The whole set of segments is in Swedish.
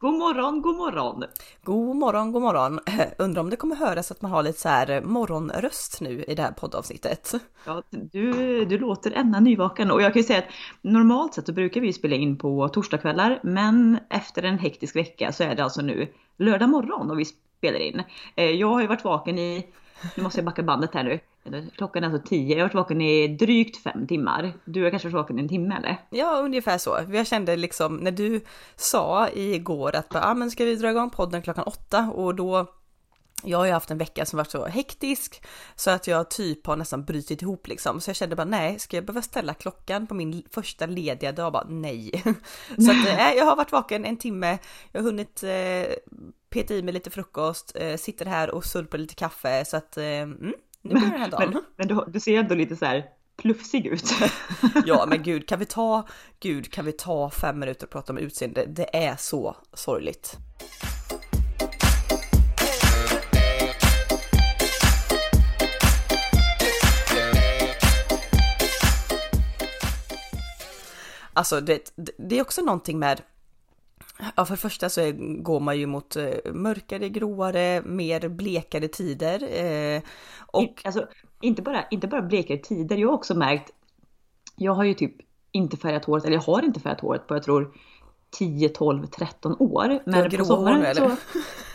God morgon, god morgon! God morgon, god morgon! Undrar om det kommer höras att man har lite så här morgonröst nu i det här poddavsnittet? Ja, du, du låter ända nyvaken och jag kan ju säga att normalt sett så brukar vi spela in på torsdagskvällar men efter en hektisk vecka så är det alltså nu lördag morgon och vi spelar in. Eh, jag har ju varit vaken i, nu måste jag backa bandet här nu, Klockan är alltså tio. Jag har varit vaken i drygt fem timmar. Du har kanske varit vaken i en timme eller? Ja, ungefär så. Jag kände liksom när du sa igår att ah, men ska vi dra igång podden klockan åtta och då jag har ju haft en vecka som varit så hektisk så att jag typ har nästan brutit ihop liksom. Så jag kände bara nej, ska jag behöva ställa klockan på min första lediga dag? Bara nej. Så att äh, jag har varit vaken en timme, jag har hunnit eh, peta i mig lite frukost, eh, sitter här och surpar lite kaffe så att eh, mm, nu börjar den här dagen. Men, men du, du, ser ändå lite så här plufsig ut. ja, men gud, kan vi ta, gud, kan vi ta fem minuter och prata om utseende? Det är så sorgligt. Alltså det, det är också någonting med Ja, för det första så går man ju mot eh, mörkare, gråare, mer blekare tider. Eh, och... Alltså, inte bara, inte bara blekare tider, jag har också märkt, jag har ju typ inte färgat håret, eller jag har inte färgat håret på jag tror 10, 12, 13 år. Men på sommaren hår, så...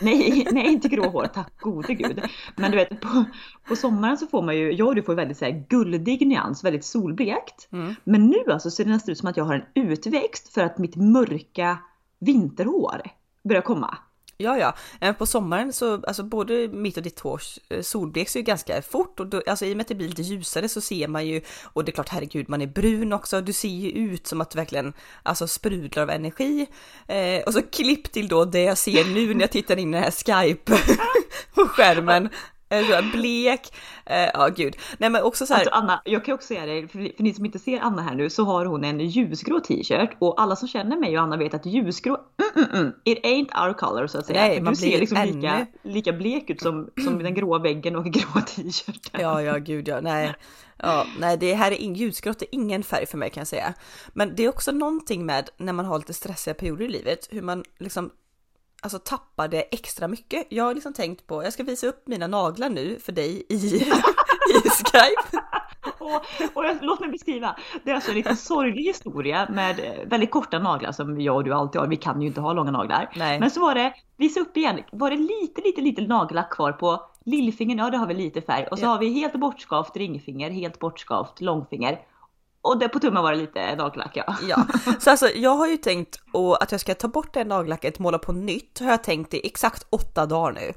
Nej, nej, inte grå hår, tack gode gud. Men du vet, på, på sommaren så får man ju, jag och du får väldigt så här guldig nyans, väldigt solblekt. Mm. Men nu alltså ser det nästan ut som att jag har en utväxt för att mitt mörka vinterhår börjar komma. Ja, ja. Eh, på sommaren så, alltså både mitt och ditt hår eh, solbleks ju ganska fort och då, alltså i och med att det blir lite ljusare så ser man ju, och det är klart herregud man är brun också, du ser ju ut som att du verkligen alltså sprudlar av energi. Eh, och så klipp till då det jag ser nu när jag tittar in i den här Skype på skärmen blek, eh, ja uh, gud. Nej men också så här. Alltså Anna, jag kan också säga det, för, för ni som inte ser Anna här nu så har hon en ljusgrå t-shirt och alla som känner mig och Anna vet att ljusgrå, mm, mm, mm, it ain't our color så att säga. Nej, man du ser liksom ännu... lika, lika blek ut som, som den gråa väggen och grå t-shirten. Ja, ja, gud ja, nej. Ja, nej, det här är in, ljusgrått är ingen färg för mig kan jag säga. Men det är också någonting med när man har lite stressiga perioder i livet, hur man liksom alltså tappade extra mycket. Jag har liksom tänkt på, jag ska visa upp mina naglar nu för dig i, i Skype. och, och jag, låt mig beskriva. Det är alltså en lite sorglig historia med väldigt korta naglar som jag och du alltid har. Vi kan ju inte ha långa naglar. Nej. Men så var det, visa upp igen, var det lite, lite, lite nagellack kvar på lillfingern? Ja, det har vi lite färg. Och så ja. har vi helt bortskavt ringfinger, helt bortskavt långfinger och det på tummen var det lite nagellack ja. ja. Så alltså jag har ju tänkt och att jag ska ta bort det nagellacket, måla på nytt har jag tänkt i exakt åtta dagar nu.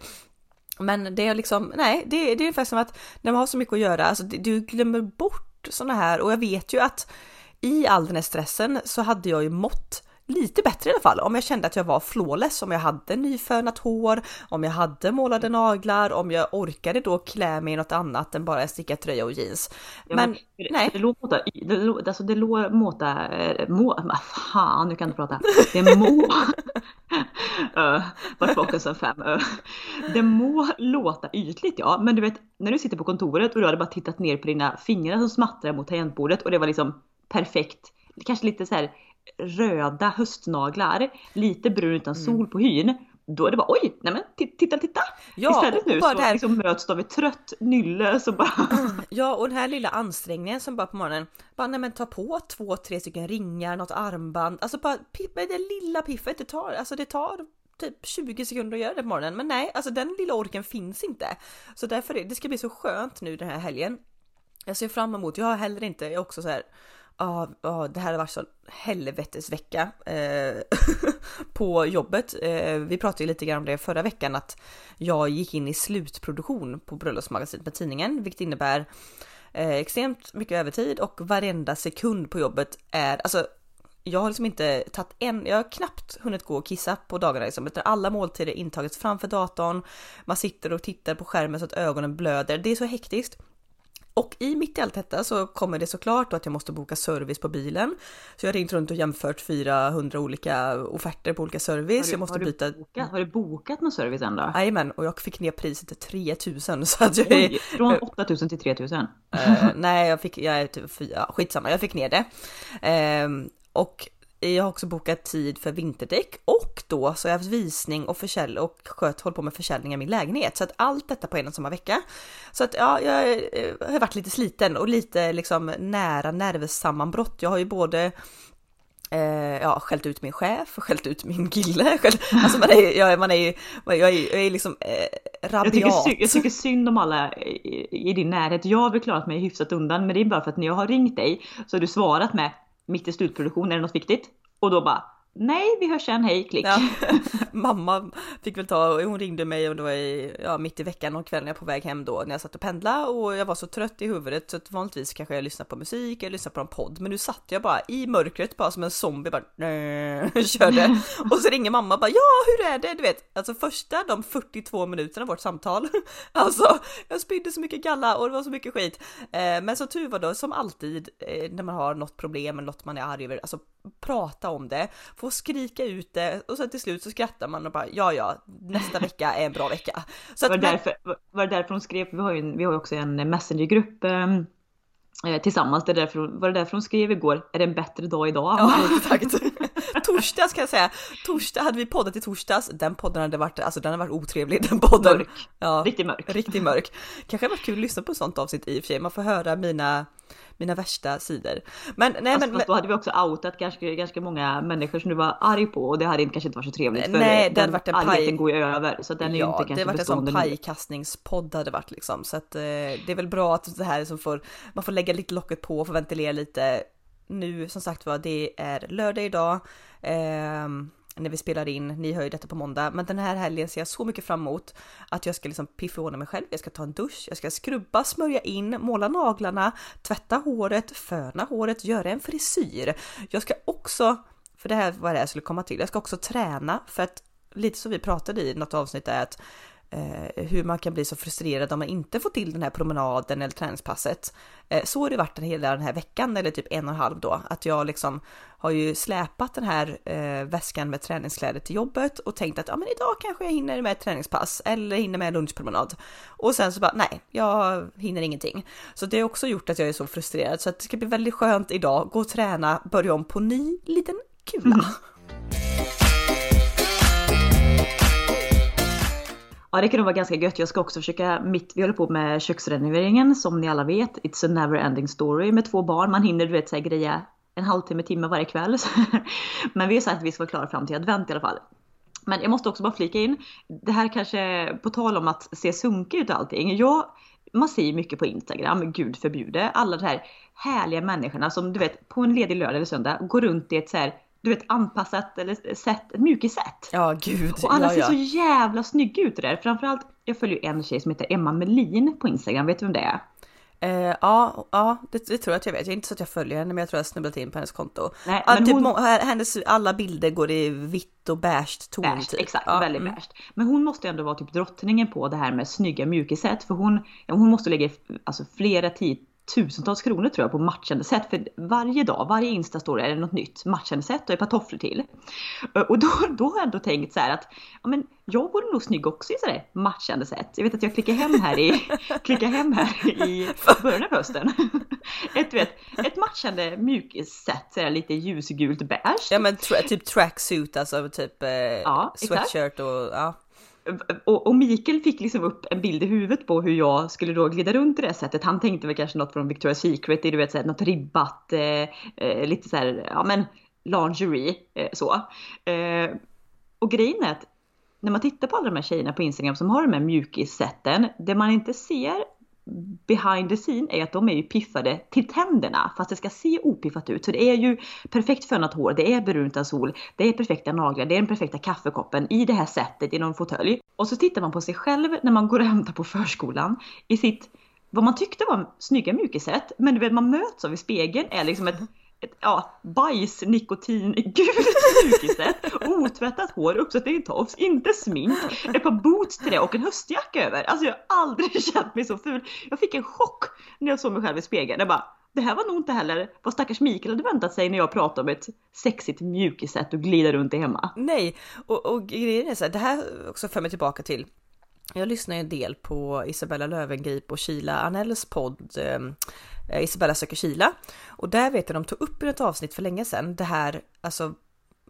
Men det är liksom, nej, det, det är ungefär som att när man har så mycket att göra, alltså du glömmer bort sådana här och jag vet ju att i all den här stressen så hade jag ju mått lite bättre i alla fall om jag kände att jag var flawless, om jag hade nyfönat hår, om jag hade målade naglar, om jag orkade då klä mig i något annat än bara en stickad tröja och jeans. Ja, men, men nej. Det låter måta, det, alltså det låter måta, må, fan nu kan jag inte prata. Det må, uh, vart vaken som fem. Uh. Det må låta ytligt ja, men du vet när du sitter på kontoret och du hade bara tittat ner på dina fingrar som smattrar mot tangentbordet och det var liksom perfekt. Kanske lite så här röda höstnaglar, lite brun utan mm. sol på hyn. Då är det bara oj, nej men titta, titta! Ja, Istället nu så här... liksom möts du av ett trött nylle som bara... ja, och den här lilla ansträngningen som bara på morgonen, bara nej men ta på två, tre stycken ringar, något armband, alltså bara det lilla piffet, det tar, alltså det tar typ 20 sekunder att göra det på morgonen, men nej, alltså den lilla orken finns inte. Så därför, det, det ska bli så skönt nu den här helgen. Jag ser fram emot, jag har heller inte, jag är också så här ja, det här har varit så helvetesvecka eh, på jobbet. Eh, vi pratade ju lite grann om det förra veckan att jag gick in i slutproduktion på Bröllopsmagasinet med tidningen, vilket innebär eh, extremt mycket övertid och varenda sekund på jobbet är alltså jag har liksom inte tagit en, jag har knappt hunnit gå och kissa på dagarna liksom, utan alla måltider intagits framför datorn. Man sitter och tittar på skärmen så att ögonen blöder. Det är så hektiskt. Och i mitt i allt detta så kommer det såklart att jag måste boka service på bilen. Så jag har ringt runt och jämfört 400 olika offerter på olika service. Du, jag måste har byta. Bokat, har du bokat någon service än då? Jajamän, och jag fick ner priset till 3000 så att jag Oj, från 8000 till 3000? uh, nej, jag fick, jag är typ, ja, skitsamma, jag fick ner det. Uh, och jag har också bokat tid för vinterdäck och då så har jag haft visning och försäljning och sköt, håll på med försäljning av min lägenhet. Så att allt detta på en och samma vecka. Så att ja, jag eh, har varit lite sliten och lite liksom nära nervsammanbrott. Jag har ju både Eh, ja, skällt ut min chef, skällt ut min kille. Alltså man är, jag, man är ju, jag är, jag är liksom eh, rabiat. Jag tycker, synd, jag tycker synd om alla i, i din närhet. Jag har väl klarat mig hyfsat undan, men det är bara för att när jag har ringt dig så har du svarat med mitt i slutproduktionen, är det något viktigt? Och då bara Nej, vi hörs sen, hej, klick. Ja. Mamma fick väl ta, hon ringde mig och det var i, ja, mitt i veckan och kvällen jag på väg hem då när jag satt och pendla och jag var så trött i huvudet så att vanligtvis kanske jag lyssnar på musik eller lyssnar på en podd. Men nu satt jag bara i mörkret bara som en zombie bara körde. Och så ringer mamma bara ja hur är det? Du vet alltså första de 42 minuterna av vårt samtal alltså jag spydde så mycket galla och det var så mycket skit. Eh, men så tur var då som alltid eh, när man har något problem eller något man är arg över alltså prata om det. Få får skrika ut det och sen till slut så skrattar man och bara ja ja nästa vecka är en bra vecka. Så att, var, det därför, var det därför hon skrev, vi har ju, vi har ju också en messengergrupp ehm, eh, tillsammans. Det är därför, var det därför hon skrev igår, är det en bättre dag idag? Ja exakt. Torsdags kan jag säga. Torsdag hade vi poddat i torsdags. Den podden hade varit, alltså den hade varit otrevlig. Den podden. Mörk. Ja, riktigt mörk. Riktigt mörk. Kanske hade varit kul att lyssna på ett sånt avsnitt i och för sig. Man får höra mina mina värsta sidor. Men nej fast, men, fast då hade vi också outat ganska, ganska många människor som du var arg på och det hade kanske inte varit så trevligt. För nej, det hade varit en paj... går ju över så den är ja, inte kanske det varit en sån pajkastningspodd hade varit liksom så att eh, det är väl bra att det här som får man får lägga lite locket på och få ventilera lite. Nu som sagt var, det är lördag idag. Eh, när vi spelar in. Ni hör ju detta på måndag, men den här helgen ser jag så mycket fram emot att jag ska liksom piffa ordna mig själv. Jag ska ta en dusch, jag ska skrubba, smörja in, måla naglarna, tvätta håret, föna håret, göra en frisyr. Jag ska också, för det här var det jag skulle komma till, jag ska också träna för att lite som vi pratade i något avsnitt är att eh, hur man kan bli så frustrerad om man inte får till den här promenaden eller träningspasset. Eh, så har det varit hela den här veckan eller typ en och en halv då, att jag liksom har ju släpat den här eh, väskan med träningskläder till jobbet och tänkt att ja, men idag kanske jag hinner med ett träningspass eller hinner med en lunchpromenad. Och sen så bara nej, jag hinner ingenting. Så det har också gjort att jag är så frustrerad så att det ska bli väldigt skönt idag, gå och träna, börja om på ny liten kula. Mm. Ja, det kan nog vara ganska gött. Jag ska också försöka, mitt, vi håller på med köksrenoveringen som ni alla vet. It's a never ending story med två barn. Man hinner du vet säga greja en halvtimme, timme varje kväll. Men vi har sagt att vi ska vara klara fram till advent i alla fall. Men jag måste också bara flika in, det här kanske på tal om att se sunkig ut och allting. Jag, man ser ju mycket på Instagram, gud förbjude, alla de här härliga människorna som du vet på en ledig lördag eller söndag går runt i ett så här du vet anpassat eller sätt, mjukissätt. Ja gud. Och alla ja, ser så jävla snygga ut där. Framförallt, jag följer en tjej som heter Emma Melin på Instagram, vet du vem det är? Eh, ja, ja det, det, tror jag att jag vet. Jag är inte så att jag följer henne men jag tror jag snubblat in på hennes konto. Nej, ah, typ, hon... hennes, alla bilder går i vitt och beige ton. Beige, typ. Exakt, ja, väldigt mm. beige. Men hon måste ändå vara typ drottningen på det här med snygga mjukiset. För hon, hon måste lägga alltså, flera tid, tusentals kronor tror jag på matchande sätt. För varje dag, varje instastory är det något nytt matchande sätt och ett par tofflor till. Och då, då har jag ändå tänkt så här att ja, men jag vore nog snygg också i sådär matchande sätt. Jag vet att jag klickar hem här i, klickar hem här i början av hösten. Ett, vet, ett matchande mjukissätt, sådär lite ljusgult beige. Ja men tra typ tracksuit, alltså typ eh, ja, sweatshirt och ja och, och Mikael fick liksom upp en bild i huvudet på hur jag skulle då glida runt i det sättet. Han tänkte väl kanske något från Victoria's Secret, du vet, så något ribbat, eh, eh, lite så här, ja men lingerie eh, så. Eh, och grejen är att när man tittar på alla de här tjejerna på Instagram som har de här mjukissätten, det man inte ser behind the scene är att de är ju piffade till tänderna fast det ska se opiffat ut. Så det är ju perfekt fönat hår, det är berunt av sol, det är perfekta naglar, det är den perfekta kaffekoppen i det här sättet i någon fåtölj. Och så tittar man på sig själv när man går och hämtar på förskolan i sitt vad man tyckte var snygga mjukisätt men du vet man möts av i spegeln är liksom ett ett, ja, bajs, nikotin, gult mjukiset, otvättat hår, uppsatt i tofs, inte smink, ett par boots till det och en höstjacka över. Alltså jag har aldrig känt mig så ful. Jag fick en chock när jag såg mig själv i spegeln. Jag bara, det här var nog inte heller vad stackars Mikael hade väntat sig när jag pratade om ett sexigt mjukiset och glida runt i hemma. Nej, och, och grejen är så här, det här också för mig tillbaka till jag lyssnar en del på Isabella Lövengrip och Kila Anells podd ehm, eh, Isabella söker Kila. Och där vet jag de tog upp i ett avsnitt för länge sedan det här, alltså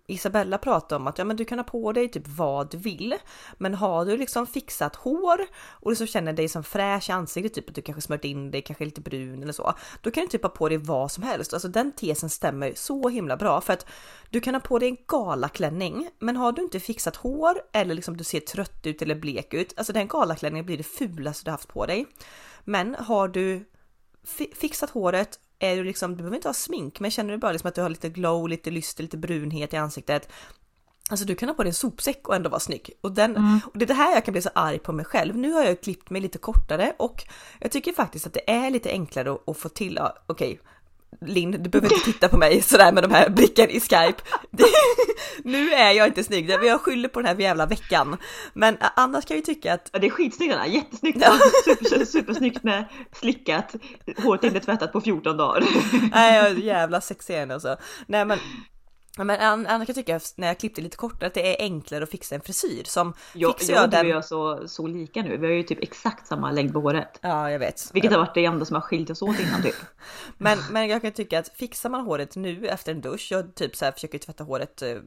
Isabella pratade om att ja, men du kan ha på dig typ vad du vill, men har du liksom fixat hår och liksom känner dig som fräsch i ansiktet, typ att du kanske smört in dig, kanske lite brun eller så, då kan du typ ha på dig vad som helst. Alltså den tesen stämmer så himla bra för att du kan ha på dig en galaklänning, men har du inte fixat hår eller liksom du ser trött ut eller blek ut, alltså den galaklänningen blir det fulaste du haft på dig. Men har du fixat håret är du liksom, du behöver inte ha smink, men känner du bara liksom att du har lite glow, lite lyster, lite brunhet i ansiktet. Alltså du kan ha på dig en sopsäck och ändå vara snygg. Och, den, mm. och det är det här jag kan bli så arg på mig själv. Nu har jag klippt mig lite kortare och jag tycker faktiskt att det är lite enklare att, att få till, ja, okej, okay, Linn, du behöver inte titta på mig sådär med de här blicken i Skype. nu är jag inte snygg, jag skyller på den här jävla veckan. Men annars kan jag ju tycka att... Ja, det är skitsnyggt Anna, jättesnyggt. Super, supersnyggt med slickat, håret inte tvättat på 14 dagar. Nej, jävla sexig och så. Nej men men annars kan jag tycka när jag klippte lite kortare att det är enklare att fixa en frisyr som ja, fixar jag, jag den. Jag så, så lika nu. Vi har ju typ exakt samma längd på håret. Ja, jag vet. Vilket har varit det enda som har skilt oss åt innan typ. men, men jag kan tycka att fixar man håret nu efter en dusch, jag typ så här försöker tvätta håret eh,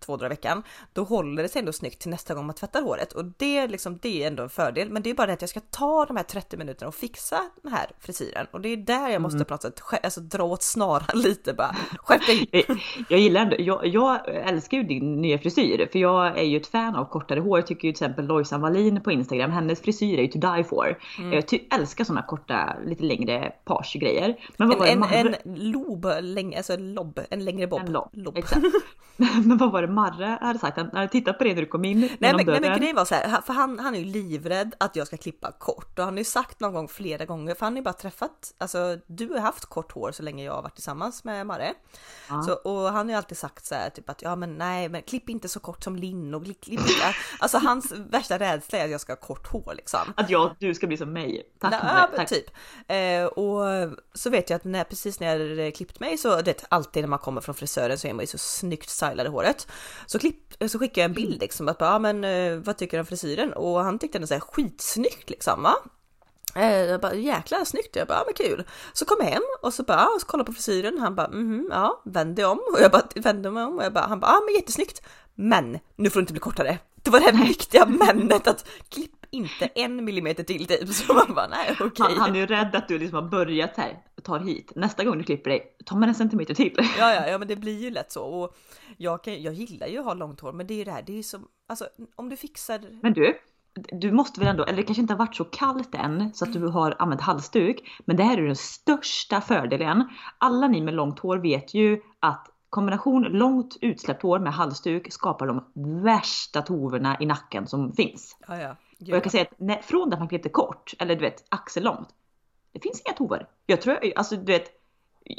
två dagar i veckan, då håller det sig ändå snyggt till nästa gång man tvättar håret och det, liksom, det är ändå en fördel. Men det är bara det att jag ska ta de här 30 minuterna och fixa den här frisyren och det är där jag måste mm. på något sätt alltså, dra åt snaran lite bara. Skärp dig! Jag gillar ändå, jag, jag, älskar ju din nya frisyr för jag är ju ett fan av kortare hår. Jag tycker ju till exempel Lojsan Wallin på Instagram, hennes frisyr är ju to die for. Mm. Jag ty- älskar sådana korta, lite längre page grejer. Men vad en, var det en, en lob, läng, alltså lob, en längre bob. En lob, lob. Exakt. Men vad var det Marre hade sagt? Han hade tittat på dig när du kom in Nej men, nej, men grejen var så här, för han, han är ju livrädd att jag ska klippa kort och han har ju sagt någon gång flera gånger, för han har ju bara träffat, alltså du har haft kort hår så länge jag har varit tillsammans med Marre. Ja. Så, och han har ju alltid sagt så här, typ att ja men nej men klipp inte så kort som Linn och klipp, inte. Alltså hans värsta rädsla är att jag ska ha kort hår liksom. Att jag, du ska bli som mig. Tack. Ja, tack. typ. Eh, och så vet jag att när, precis när jag hade klippt mig så, det alltid när man kommer från frisören så är man ju så snyggt stylade håret. Så, klipp, så skickade jag en bild liksom att bara, ja men eh, vad tycker du om frisyren? Och han tyckte den var skitsnyggt liksom va? Eh, jag bara jäklar snyggt, jag bara ja, men kul. Så kom jag hem och så bara och så kollade på frisyren. Han bara mhm, ja, vände om och jag bara vände mig om och jag bara han bara ja men jättesnyggt. Men nu får det inte bli kortare. Det var det här viktiga männet att klipp inte en millimeter till typ. Så man bara nej okej. Okay. Han, han, är ju rädd att du liksom har börjat här, tar hit. Nästa gång du klipper dig, tar man en centimeter till. Ja, ja, ja, men det blir ju lätt så. Och jag, kan, jag gillar ju att ha långt hår, men det är ju det här, det är som, alltså om du fixar. Men du, du måste väl ändå, eller det kanske inte har varit så kallt än så att du har använt halsduk. Men det här är den största fördelen. Alla ni med långt hår vet ju att kombination långt utsläppt hår med halsduk skapar de värsta toverna i nacken som finns. Ja, ja. Och jag kan säga att när, från att man klippte kort, eller du vet axellångt. Det finns inga tover. Jag tror, alltså du vet.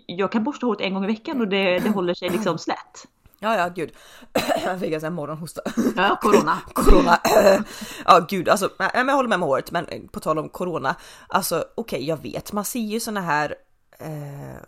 Jag kan borsta håret en gång i veckan och det, det håller sig liksom slätt. Ja, ja, gud. Jag fick en morgonhosta. Ja, corona. corona. Ja, gud, alltså, jag håller med med håret, men på tal om corona. Alltså, okej, okay, jag vet, man ser ju såna här eh,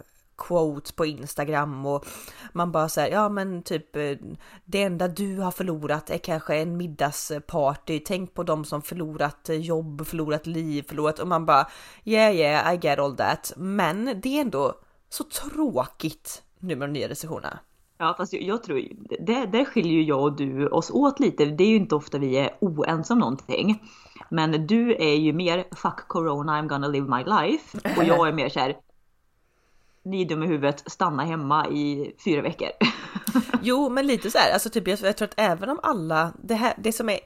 quotes på Instagram och man bara säger ja men typ eh, det enda du har förlorat är kanske en middagsparty. Tänk på de som förlorat eh, jobb, förlorat liv, förlorat och man bara yeah yeah I get all that. Men det är ändå så tråkigt nu med de nya restriktionerna. Ja fast jag, jag tror, det, där skiljer ju jag och du oss åt lite. Det är ju inte ofta vi är oense om någonting. Men du är ju mer fuck corona I'm gonna live my life. Och jag är mer såhär ni är dum i huvudet, stanna hemma i fyra veckor. jo, men lite så här, alltså typ jag, jag tror att även om alla, det här, det som är,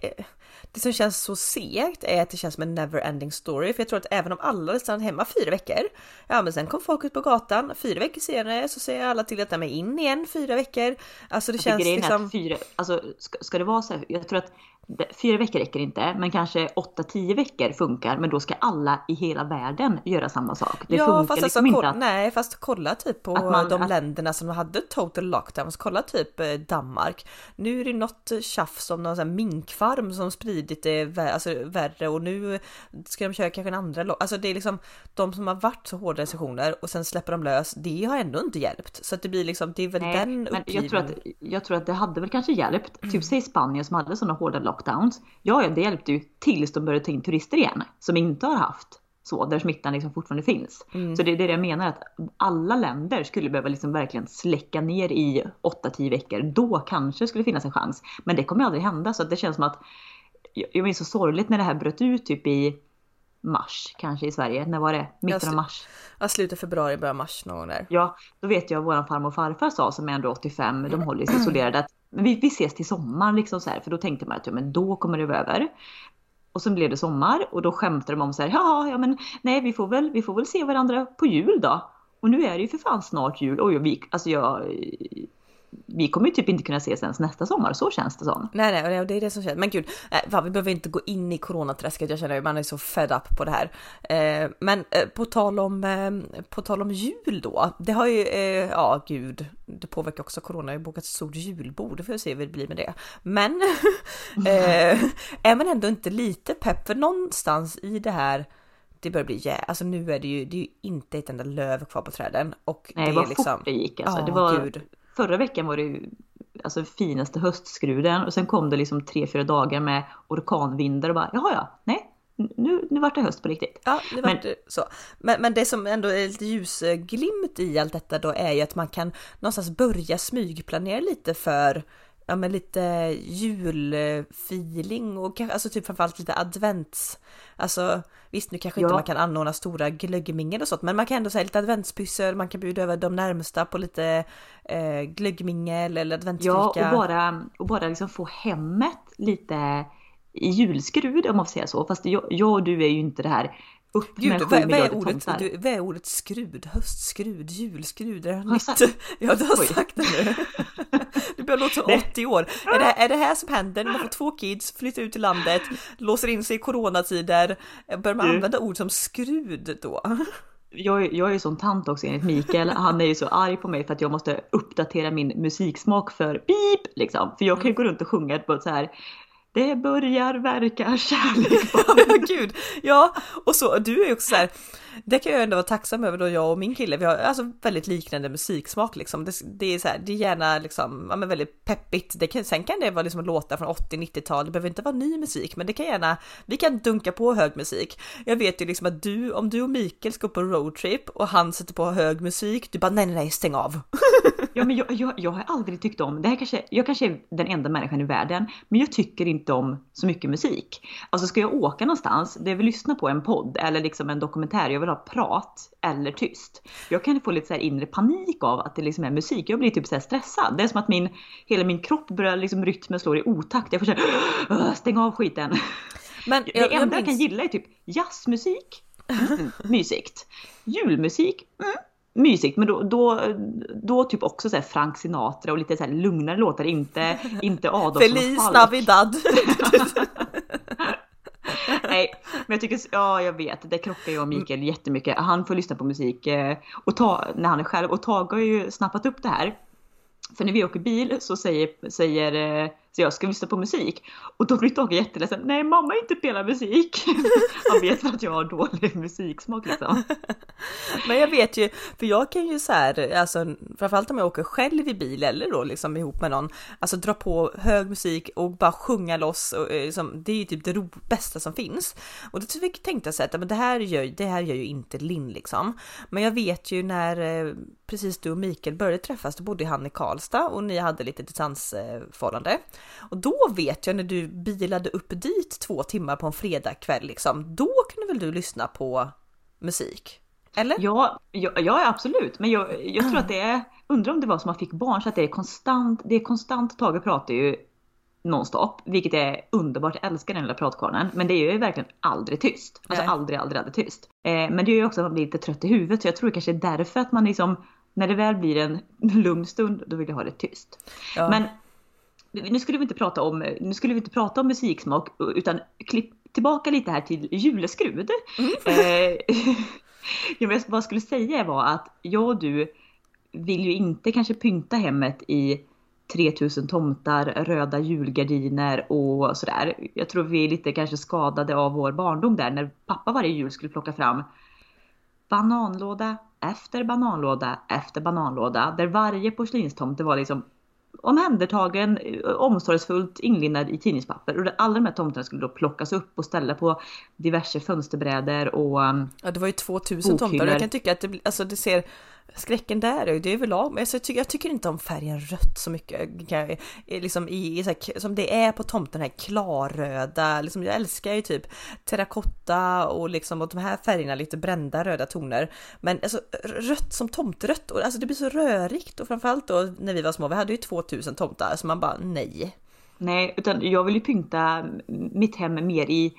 det som känns så segt är att det känns som en never ending story, för jag tror att även om alla hade stannat hemma fyra veckor, ja men sen kom folk ut på gatan, fyra veckor senare så säger alla till att de är in igen fyra veckor. Alltså det alltså, känns liksom... Fyra, alltså ska, ska det vara så här, jag tror att Fyra veckor räcker inte, men kanske 8-10 veckor funkar. Men då ska alla i hela världen göra samma sak. Det ja, funkar fast liksom alltså, inte att... Nej, fast kolla typ på man- de att- länderna som hade total lockdowns, kolla typ eh, Danmark. Nu är det något tjafs om någon sån här minkfarm som spridit det vä- alltså, värre och nu ska de köra kanske en andra lock- Alltså det är liksom de som har varit så hårda restriktioner och sen släpper de lös, det har ändå inte hjälpt. Så att det blir liksom, det är väl Nej, den men jag tror, att, jag tror att det hade väl kanske hjälpt. Mm. Typ säg Spanien som hade sådana hårda lockdowns. Ja, ja, det hjälpte ju tills de började ta in turister igen som inte har haft så, där smittan liksom fortfarande finns. Mm. Så det är det jag menar att alla länder skulle behöva liksom verkligen släcka ner i 8-10 veckor. Då kanske det skulle finnas en chans. Men det kommer aldrig hända så det känns som att jag jag minns så sorgligt när det här bröt ut typ i mars kanske i Sverige. När var det? Mitten av mars. Ja, slutet februari, början mars någon gång där. Ja, då vet jag våran farmor och farfar sa som är ändå 85, de håller sig isolerade att men vi, vi ses till sommaren liksom så här, för då tänkte man att ja, men då kommer det vara över. Och sen blev det sommar och då skämtade de om så här, ja, ja men nej vi får väl, vi får väl se varandra på jul då. Och nu är det ju för fan snart jul. Och vi, alltså jag, vi kommer ju typ inte kunna ses ens nästa sommar, så känns det som. Nej, nej, och det- är det som känns. Men gud, nej, va, vi behöver inte gå in i coronaträsket. Jag känner att man är så fed up på det här. Eh, men eh, på tal om eh, på tal om jul då. Det har ju, eh, ja gud, det påverkar också corona. Jag har bokat ett stort julbord. Får vi se hur det blir med det. Men eh, är man ändå inte lite pepp? För någonstans i det här det börjar bli jä... Alltså nu är det ju, det är ju inte ett enda löv kvar på träden. Och Nej, det vad är liksom... fort det gick alltså. Ja, det var, gud. Förra veckan var det ju alltså finaste höstskruden och sen kom det liksom tre, fyra dagar med orkanvindar och bara jaha ja, nej, nu, nu vart det höst på riktigt. Ja, det var Men- inte så. Men, men det som ändå är lite ljusglimt i allt detta då är ju att man kan någonstans börja smygplanera lite för ja, men lite julfeeling och kanske, alltså typ framförallt lite advents. Alltså visst, nu kanske inte Ja. man kan anordna stora glöggmingel och sånt, men man kan ändå säga lite adventspyssel, man kan bjuda över de närmsta på lite eh, glöggmingel eller adventsfika. Ja, och bara, och bara liksom få hemmet lite i julskrud om man får säga så. Fast jag, jag och du är ju inte det här upp Gud, med vad, vad, är ordet, du, vad är ordet skrud? Höstskrud? Julskrud? Är det jag nytt? sagt? Ja, du har Oj. sagt det nu. Du börjar låta som Det- 80 år. Är det, är det här som händer när man får två kids, flyttar ut till landet, låser in sig i coronatider? Börjar man Du. använda ord som skrud då? Jag, är- jag är ju sån tant också enligt Mikael. Han är ju så arg på mig för att jag måste uppdatera min musiksmak för pip liksom. För jag kan ju gå runt och sjunga på så här. Det börjar verka kärlek Ja, gud. Ja, och så du är ju också så här. Det kan jag ändå vara tacksam över då jag och min kille, vi har alltså väldigt liknande musiksmak liksom. Det, det är så här, det är gärna liksom, ja men väldigt peppigt. Det kan, sen kan det vara liksom låtar från 80-90-tal, det behöver inte vara ny musik, men det kan gärna, vi kan dunka på hög musik. Jag vet ju liksom att du, om du och Mikael ska på roadtrip och han sätter på hög musik, du bara nej, nej, nej, stäng av. Ja, men jag, jag, jag har aldrig tyckt om, det här kanske, jag kanske är den enda människan i världen, men jag tycker inte om så mycket musik. Alltså ska jag åka någonstans, det jag vill lyssna på en podd eller liksom en dokumentär, jag vill ha prat eller tyst. Jag kan få lite så här inre panik av att det liksom är musik, jag blir typ så stressad. Det är som att min, hela min kropp börjar liksom rytmen slår i otakt. Jag får säga stäng av skiten. Men Det enda jag, kan gilla är typ jazzmusik, mm, mysigt. Julmusik, mm, mysigt. Men då, då, då typ också så här Frank Sinatra och lite så lugnare låtar, inte, inte Adolfsson Feliz och Falk. Navidad! Nej, men jag tycker, ja jag vet, det krockar jag och Mikael jättemycket. Han får lyssna på musik eh, och ta, när han är själv. Och Tage har ju snappat upp det här. För när vi åker bil så säger, säger eh, så jag ska lyssna på musik. Och då blir Tage jätteledsen. Nej mamma inte spelar musik. Han vet att jag har dålig musiksmak liksom. Men jag vet ju, för jag kan ju så här, alltså framförallt om jag åker själv i bil eller då liksom ihop med någon, alltså dra på hög musik och bara sjunga loss och liksom, det är ju typ det ro, bästa som finns. Och då tänkte jag så här, att men det här gör, det här gör ju inte Linn liksom. Men jag vet ju när eh, precis du och Mikael började träffas, då bodde han i Karlstad och ni hade lite distansförhållande. Och då vet jag när du bilade upp dit två timmar på en fredagkväll liksom, då kunde väl du lyssna på musik? Eller? Ja, ja, ja absolut. Men jag, jag tror att det är, undrar om det var som man fick barn så att det är konstant, det är konstant, Tage pratar ju nonstop, vilket är underbart, jag älskar den lilla pratkvarnen. Men det är ju verkligen aldrig tyst. Alltså Nej. aldrig, aldrig, aldrig tyst. Eh, men det gör ju också att man blir lite trött i huvudet, så jag tror det kanske är därför att man liksom, när det väl blir en lugn stund, då vill jag ha det tyst. Ja. Men nu skulle vi inte prata om, nu skulle vi inte prata om musiksmak utan klipp tillbaka lite här till juleskrud. Mm. Eh, vad jag skulle säga var att jag och du vill ju inte kanske pynta hemmet i 3000 tomtar, röda julgardiner och sådär. Jag tror vi är lite kanske skadade av vår barndom där när pappa varje jul skulle plocka fram bananlåda efter bananlåda efter bananlåda där varje porslinstomte var liksom omhändertagen, omsorgsfullt inlindad i tidningspapper. Och alla de här tomterna skulle då plockas upp och ställa på diverse fönsterbrädor och um, Ja det var ju 2000 tomtar och jag kan tycka att det, alltså det ser skräcken där är det överlag, men alltså, jag, tycker, jag tycker inte om färgen rött så mycket. Liksom i, i så här, som det är på tomten, här klarröda, liksom, jag älskar ju typ terrakotta och liksom och de här färgerna, lite brända röda toner. Men alltså rött som tomterött, och, alltså det blir så rörigt och framförallt då när vi var små, vi hade ju 2000 tomtar, så man bara nej. Nej, utan jag vill ju pynta mitt hem mer i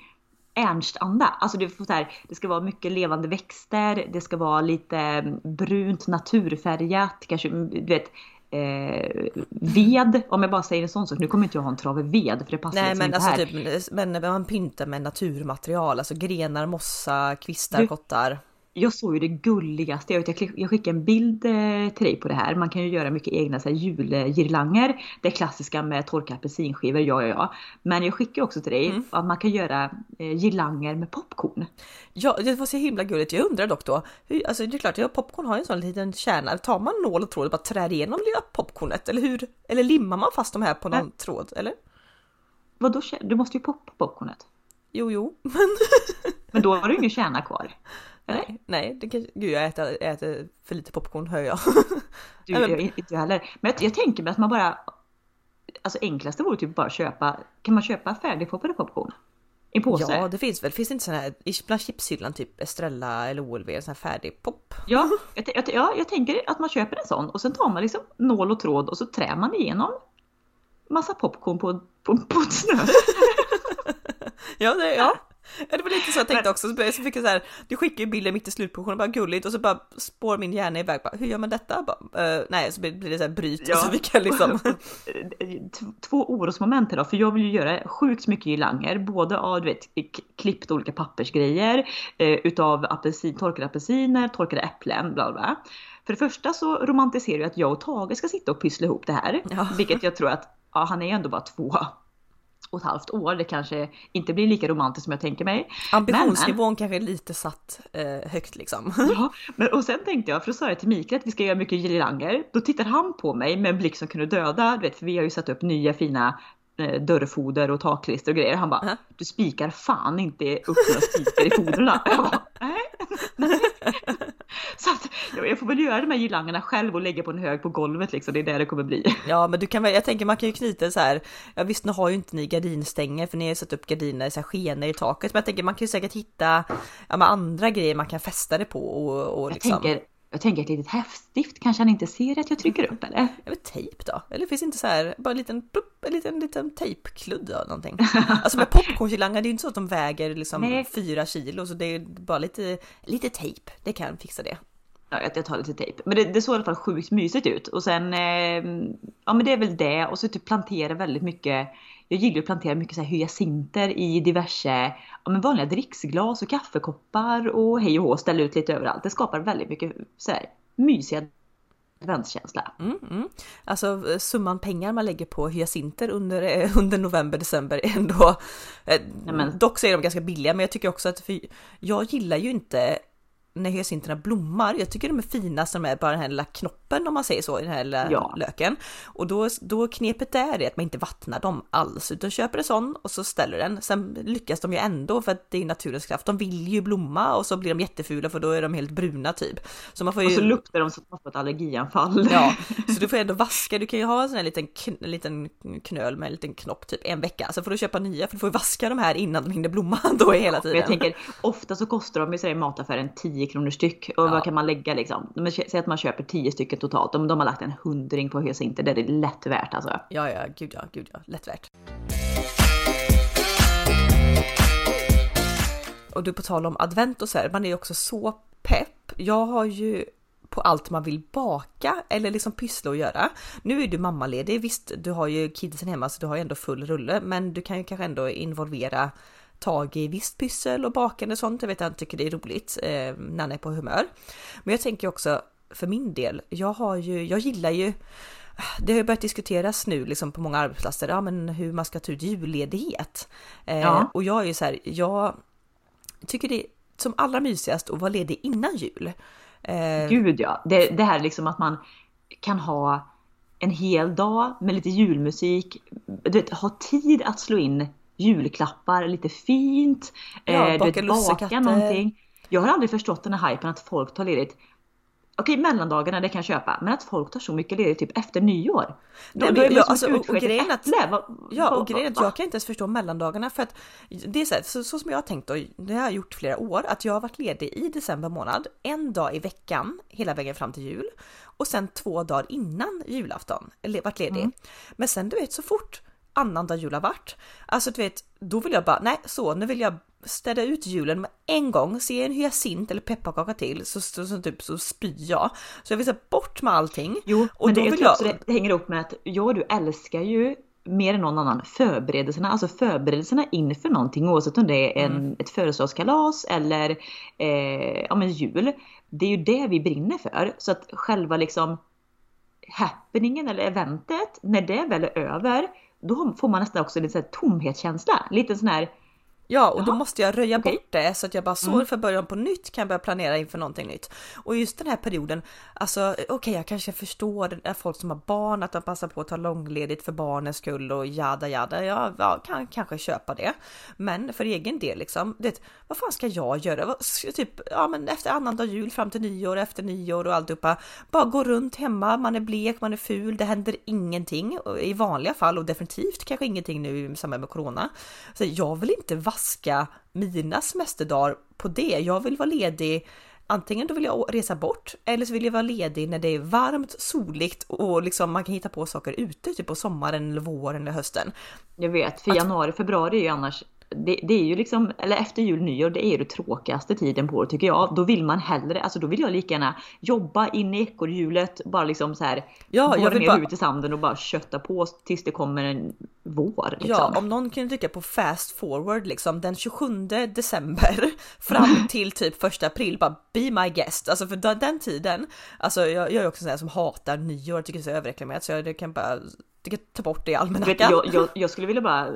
Ernst-anda. Alltså det, får så här, det ska vara mycket levande växter, det ska vara lite mm, brunt naturfärgat, kanske mm, du vet eh, ved, om jag bara säger en sån sak. Nu kommer inte jag ha en trave ved för det passar Nej liksom men inte alltså här. typ, men man pyntar med naturmaterial, alltså grenar, mossa, kvistar, Du- kottar. Jag såg ju det gulligaste, jag, vet, jag jag skickade en bild eh, till dig på det här. Man kan ju göra mycket egna så här, julgirlanger. Det klassiska med torkade apelsinskivor, ja ja ja. Men jag skickar också till dig Mm. att man kan göra eh, girlanger med popcorn. Ja, det var så himla gulligt. Jag undrar dock då, hur, alltså det är klart, ja, popcorn har ju en sån liten kärna. Tar man nål och tråd och bara trär igenom lilla popcornet? Eller hur? Eller limmar man fast de här på någon Nej. tråd? Eller? Vadå, du måste ju poppa popcornet. Jo, jo. Men då har du ingen kärna kvar. Nej, nej, det kan, gud jag äter, äter för lite popcorn hör jag. Du, jag, inte jag heller. Men jag, jag tänker mig att man bara... Alltså enklaste vore typ bara köpa... Kan man köpa färdigpoppade popcorn? I påse? Ja, det finns väl. Finns det inte sån här i bland chipshyllan typ Estrella eller OLW, sån här färdig pop? Ja, jag, jag, ja, jag tänker att man köper en sån och sen tar man liksom nål och tråd och så trär man igenom massa popcorn på, på, på ett snö. Ja, det, ja. Det var lite så jag tänkte också, så fick jag så här, du skickar ju bilder mitt i slutproduktionen, bara gulligt och så bara spår min hjärna iväg, bara, hur gör man detta? Bara, eh, nej, så blir det så här bryt Ja. så fick jag liksom, Två orosmoment då, för jag vill ju göra sjukt mycket girlanger, både av du vet, klippt olika pappersgrejer, eh, utav apelsin, torkade apelsiner, torkade äpplen, bla, bla. För det första så romantiserar jag att jag och Tage ska sitta och pyssla ihop det här, Ja. vilket jag tror att, ja han är ju ändå bara två och ett halvt år, det kanske inte blir lika romantiskt som jag tänker mig. ambitionsnivån kanske är lite satt eh, högt liksom. Ja, men och sen tänkte jag, för då sa jag till Mikael att vi ska göra mycket girlanger. Då tittar han på mig med en blick som kunde döda. Du vet, för vi har ju satt upp nya fina eh, dörrfoder och takklister och grejer. Han bara, Ja. du spikar fan inte upp några spikar i fodrarna. Jag bara, nej. Så att, jag, jag får väl göra de här girlangerna själv och lägga på en hög på golvet liksom. Det är där det kommer bli. Ja, men du kan väl, jag tänker man kan ju knyta så här, ja visst nu har ju inte ni gardinstänger för ni har ju satt upp gardiner, så här skenor i taket, men jag tänker man kan ju säkert hitta ja, andra grejer man kan fästa det på och, och Jag liksom. tänker, jag tänker ett litet häftstift kanske han inte ser att jag trycker upp eller? Ja, men tejp då? Eller finns det inte så här, bara en liten, plupp, en liten, liten tejpkludd eller någonting? Alltså med popcornkilangar, det är ju inte så att de väger liksom Nej. fyra kilo, så det är bara lite, lite tejp, det kan fixa det. Ja, jag- jag tar lite tejp. Men det, det såg i alla fall sjukt mysigt ut. Och sen, eh, ja men det är väl det. Och så typ plantera väldigt mycket. Jag gillar att plantera mycket så här hyacinter i diverse, ja men vanliga dricksglas och kaffekoppar och hej och hå. Ställa ut lite överallt. Det skapar väldigt mycket så här mysiga adventskänsla. Mm, mm. Alltså eh, summan pengar man lägger på hyacinter under, eh, under november, december ändå... Eh, Nej, men- Dock så är de ganska billiga, men jag tycker också att för, jag gillar ju inte när hyacinterna blommar. Jag tycker de är finast när de är bara den här lilla knoppen om man säger så i den här lilla Ja. löken. Och då, då knepet där är att man inte vattnar dem alls utan köper en sån och så ställer den. Sen lyckas de ju ändå för att det är naturens kraft. De vill ju blomma och så blir de jättefula för då är de helt bruna typ. Så man får ju... Och så luktar de så att man får ett allergianfall. Ja, så du får ändå vaska. Du kan ju ha en sån här liten, kn- en liten knöl med en liten knopp typ en vecka. Så får du köpa nya för du får ju vaska de här innan de hinner blomma då hela Men tiden. jag tänker, ofta så kostar de i så här i mataffären 10 kronor styck. Och Ja. vad kan man lägga liksom? Men Säg att man köper 10 stycken totalt. De, de har lagt en hundring på hyacinter. Det är lätt värt alltså. Ja, ja, gud ja, gud ja, lätt värt. Och du på tal om advent och så här, man är ju också så pepp. Jag har ju på allt man vill baka eller liksom pyssla och göra. Nu är du mammaledig, visst du har ju kidsen hemma så du har ju ändå full rulle men du kan ju kanske ändå involvera tag i visst pyssel och bakande och sånt. Jag vet att han tycker det är roligt eh, när han är på humör. Men jag tänker också för min del, jag har ju, jag gillar ju det har ju börjat diskuteras nu liksom på många arbetsplatser, ja men hur man ska ta ut julledighet. Eh, ja. Och jag är ju så här, jag tycker det är som allra mysigast att vara ledig innan jul. Eh, Gud ja, det, det här liksom att man kan ha en hel dag med lite julmusik, du vet, ha tid att slå in julklappar lite fint, ja, eh, baka, du vet, baka någonting. Jag har aldrig förstått den här hypen att folk tar ledigt Okej mellandagarna det kan jag köpa, men att folk tar så mycket ledigt typ efter nyår. Då, Nej, då är ja, alltså, och, och grejen att, ja, och grejen att jag kan inte ens förstå mellandagarna för att det är så, här, så, så, som jag har tänkt och det har jag gjort flera år, att jag har varit ledig i december månad, en dag i veckan hela vägen fram till jul och sen två dagar innan julafton varit ledig. Mm. Men sen du vet så fort annandag jul har varit, alltså du vet, då vill jag bara, nej så nu vill jag städa ut julen med en gång, se en hyacint eller pepparkaka till så, så, så, typ, så spyr jag. Så jag vill säga bort med allting. Jo, och men det, vill jag... det hänger ihop med att jag du älskar ju mer än någon annan förberedelserna, alltså förberedelserna inför någonting oavsett om det är en, mm. ett födelsedagskalas eller eh, ja, men jul. Det är ju det vi brinner för. Så att själva liksom happeningen eller eventet, när det väl är över, då får man nästan också en lite tomhetskänsla. Lite sån här Ja, och Jaha. då måste jag röja okay. bort det så att jag bara så mm. för början på nytt kan börja planera inför någonting nytt. Och just den här perioden, alltså okej, okay, jag kanske förstår när folk som har barn att de passar på att ta långledigt för barnens skull och jada jada. Ja, jag kan kanske köpa det. Men för egen del liksom, det, vad fan ska jag göra? Typ, ja men efter annandag jul fram till nyår, efter nyår och alltihopa. Bara gå runt hemma, man är blek, man är ful, det händer ingenting i vanliga fall och definitivt kanske ingenting nu i samband med corona. Så jag vill inte vaska mina semesterdagar på det. Jag vill vara ledig Antingen då vill jag resa bort eller så vill jag vara ledig när det är varmt, soligt och liksom man kan hitta på saker ute, typ på sommaren eller våren eller hösten. Jag vet, för januari, februari är ju annars det, det, är ju liksom, eller efter jul, nyår, det är ju det tråkigaste tiden på året tycker jag. Då vill man hellre, alltså då vill jag lika gärna jobba in i ekorrhjulet, bara liksom så här. Ja, jag vill ner bara... huvudet i sanden och bara kötta på tills det kommer en vår. Liksom. Ja, om någon kunde trycka på fast forward liksom den 27 december fram till typ första april, bara be my guest. Alltså för den tiden, alltså jag, jag är också sån här som hatar nyår, tycker det är så överreklamerat så jag kan bara ta bort det i almanackan. Jag, jag, jag, skulle vilja bara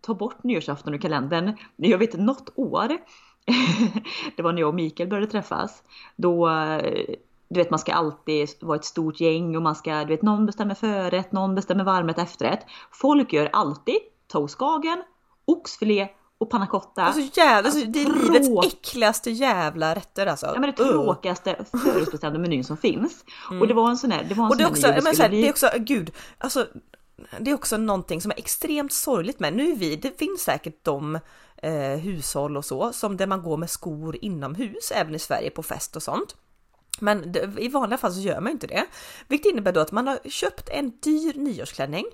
ta bort nyårsafton ur kalendern. Jag vet något år, det var när jag och Mikael började träffas, då du vet man ska alltid vara ett stort gäng och man ska, du vet någon bestämmer förrätt, någon bestämmer varmrätt, efterrätt. Folk gör alltid toastkagen, oxfilé och panna cotta. Alltså jävla, alltså, det är Trå... livets äckligaste jävla rätter alltså. Ja men det tråkigaste uh. förutbestämda menyn som finns. Mm. Och det var en sån där, det var en och det, också, men, här, bli... det är också, gud, alltså det är också någonting som är extremt sorgligt med. Nu är vi, det finns säkert de eh, hushåll och så som där man går med skor inomhus även i Sverige på fest och sånt. Men i vanliga fall så gör man inte det, vilket innebär då att man har köpt en dyr nyårsklänning.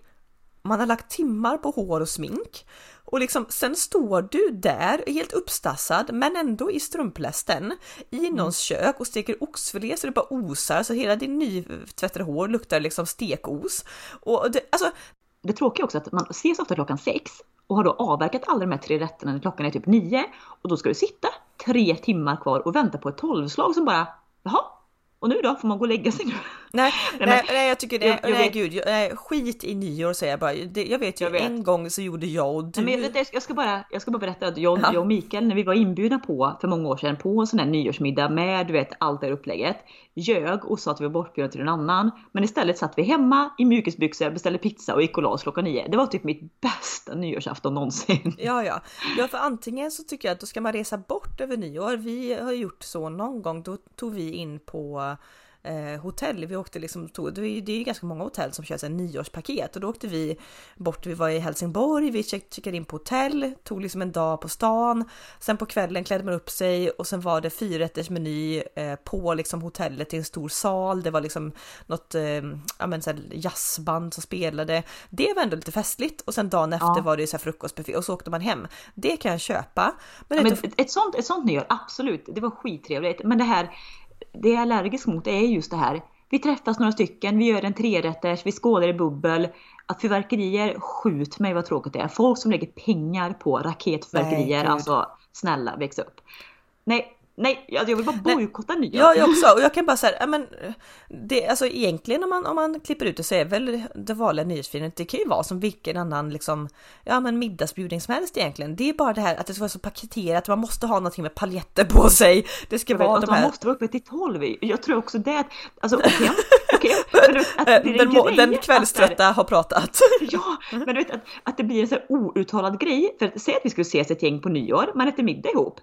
Man har lagt timmar på hår och smink och liksom sen står du där helt uppstassad men ändå i strumplästen i mm. någons mm. kök och steker oxfilé så det bara osar så hela din nytvättade hår luktar liksom stekos. Och det, alltså, det tråkiga också att man ses ofta klockan sex och har då avverkat alla de här tre rätterna när klockan är typ nio och då ska du sitta tre timmar kvar och vänta på ett tolvslag som bara jaha, och nu då? Får man gå och lägga sig nu? Nej, nej, nej, jag tycker det. Jag, jag nej, vet, gud, nej, skit i nyår säger jag bara. Det, jag vet ju jag vet. en gång så gjorde jag och du. Nej, men jag, jag, ska bara, jag ska bara berätta att jag, ja. jag och Mikael, när vi var inbjudna på för många år sedan på en sån här nyårsmiddag med du vet allt det här upplägget. Ljög och sa att vi var bortbjudna till en annan. Men istället satt vi hemma i mjukisbyxor, beställde pizza och gick och la oss klockan nio. Det var typ mitt bästa nyårsafton någonsin. Ja, ja. Ja, för antingen så tycker jag att då ska man resa bort över nyår. Vi har gjort så någon gång. Då tog vi in på eh, hotell. Vi åkte liksom, tog, det är ju ganska många hotell som kör en nyårspaket och då åkte vi bort. Vi var i Helsingborg, vi checkade in på hotell, tog liksom en dag på stan. Sen på kvällen klädde man upp sig och sen var det fyrrättersmeny eh, på liksom hotellet i en stor sal. Det var liksom något eh, ja, men så här jazzband som spelade. Det var ändå lite festligt och sen dagen efter ja. var det så här frukostbuffé och så åkte man hem. Det kan jag köpa. Men, ja, men ett, ett, sånt, ett sånt nyår, absolut. Det var skittrevligt. Men det här det jag är allergisk mot är just det här. Vi träffas några stycken, vi gör en trerätters, vi skålar i bubbel. att fyrverkerier, skjut mig vad tråkigt det är. Folk som lägger pengar på raketfyrverkerier, Nej, alltså snälla väx upp. Nej, Nej, jag vill bara bojkotta nyår. Ja, jag också. Och jag kan bara säga, men det, alltså egentligen om man, om man klipper ut det så är väl det vanliga nyårsfirandet, det kan ju vara som vilken annan liksom, ja men middagsbjudning som helst egentligen. Det är bara det här att det ska vara så paketerat, man måste ha någonting med paljetter på sig. Det ska vara vet, de Man här... måste vara uppe till tolv. Jag tror också det, alltså okej, okej. den, må- den kvällströtta har pratat. Ja, men du vet att, att det blir en så här outtalad grej. För att, säg att vi skulle ses ett gäng på nyår, man äter middag ihop.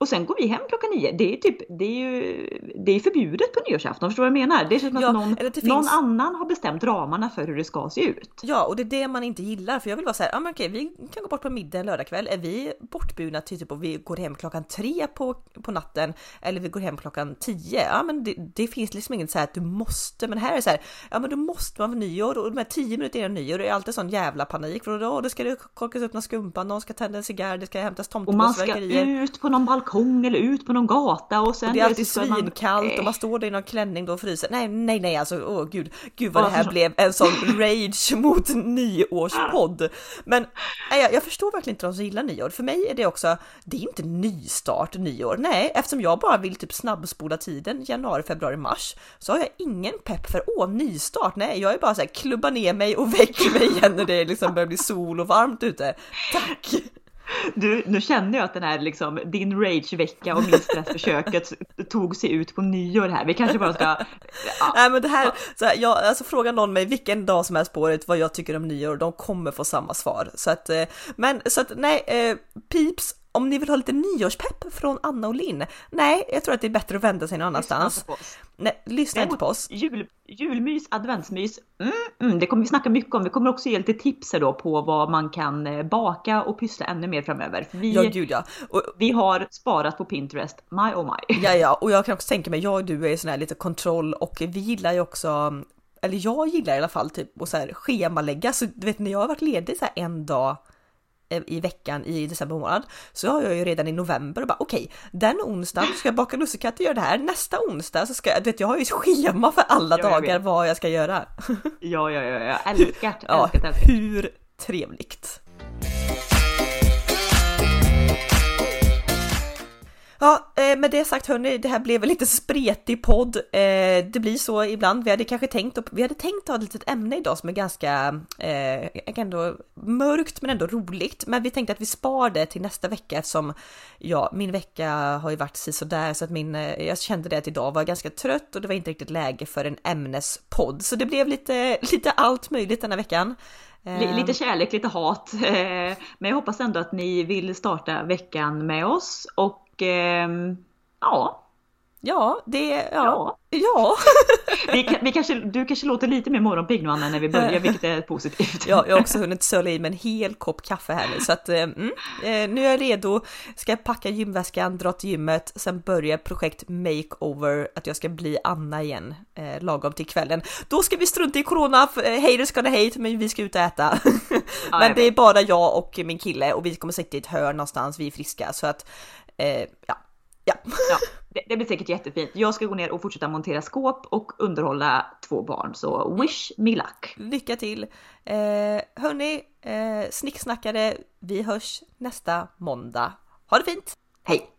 Och sen går vi hem klockan nio. Det är typ, det är ju, det är förbjudet på nyårsafton, förstår du vad jag menar? Det är som att Ja, någon, det någon finns- annan har bestämt ramarna för hur det ska se ut. Ja, och det är det man inte gillar, för jag vill vara så här, ja men okej, vi kan gå bort på middag lördagkväll. Är vi bortbjudna till typ och vi går hem klockan tre på, på natten eller vi går hem klockan tio? Ja, men det, det finns liksom inget så här att du måste, men här är det så här, ja men då måste man vara nyår och de här tio minuter innan nyår det är alltid sån jävla panik för då, då ska det korkas upp någon skumpa, någon ska tända en cigarr, det ska hämtas Och man ska tomteblossverkerier. ut på någon balkong eller ut på någon gata och sen Det är alltid ska man- svinkallt och man står där i någon klänning då och fryser. Nej, nej, nej, alltså åh gud, gud vad det här blev en sån rage mot nyårspodd. Men nej, jag, jag förstår verkligen inte de som gillar nyår. För mig är det också, det är inte nystart nyår. Nej, eftersom jag bara vill typ snabbspola tiden januari, februari, mars så har jag ingen pepp för åh, nystart. Nej, jag är bara så här klubba ner mig och väck mig igen när det liksom börjar bli sol och varmt ute. Tack! Du, nu kände jag att den här liksom, din ragevecka och min stressförsöket tog sig ut på nyår här. Vi kanske bara ska... Ja, Nej men det här, så här jag, alltså fråga någon mig vilken dag som helst på året vad jag tycker om nyår, de kommer få samma svar. Så att, eh, men så att nej, eh, pips, om ni vill ha lite nyårspepp från Anna och Linn, nej, jag tror att det är bättre att vända sig någon annanstans. lyssna på oss. Nej, lyssna inte på oss. Jul, julmys, adventsmys, mm, mm, det kommer vi snacka mycket om. Vi kommer också ge lite tips då på vad man kan eh, baka och pyssla ännu mer framöver. Vi, Ja, gud ja. Och, vi har sparat på Pinterest, my oh my. ja, ja, och jag kan också tänka mig, jag och du är sån här lite kontroll och vi gillar ju också eller jag gillar i alla fall typ att så här schemalägga, så du vet när jag har varit ledig så här en dag i veckan i december månad så har jag ju redan i november och bara okej den onsdagen ska jag baka lussekatter och göra det här nästa onsdag så ska jag, du vet jag har ju ett schema för alla Ja, dagar vad jag ska göra. Ja, ja, ja, ja. älskat, Ja, älskat, älskat. hur trevligt. Ja, eh, med det sagt hörni, det här blev en lite spretig podd. Eh, det blir så ibland. Vi hade kanske tänkt, vi hade tänkt ha ett litet ämne idag som är ganska eh, ändå mörkt men ändå roligt. Men vi tänkte att vi spar det till nästa vecka eftersom ja, min vecka har ju varit sådär så att min, eh, jag kände det att idag var jag ganska trött och det var inte riktigt läge för en ämnespodd. Så det blev lite, lite allt möjligt denna veckan. Li- Eh, Lite kärlek, lite hat. eh, Men jag hoppas ändå att ni vill starta veckan med oss och ehm, ja, Ja, det, ja, ja. ja. Vi, vi kanske, du kanske låter lite mer morgonpigg nu Anna när vi börjar, vilket är positivt. Ja, jag har också hunnit söla i mig en hel kopp kaffe här nu så att eh, mm, eh, nu är jag redo. Ska packa gymväskan, dra till gymmet, sen börjar projekt makeover att jag ska bli Anna igen eh, lagom till kvällen. Då ska vi strunta i corona, haters gonna hate, men vi ska ut och äta. men det är bara jag och min kille och vi kommer sitta i ett hörn någonstans, vi är friska så att eh, ja. Ja, det, det blir säkert jättefint. Jag ska gå ner och fortsätta montera skåp och underhålla två barn, så wish me luck. Lycka till! Eh, hörni, eh, snicksnackare, vi hörs nästa måndag. Ha det fint! Hej!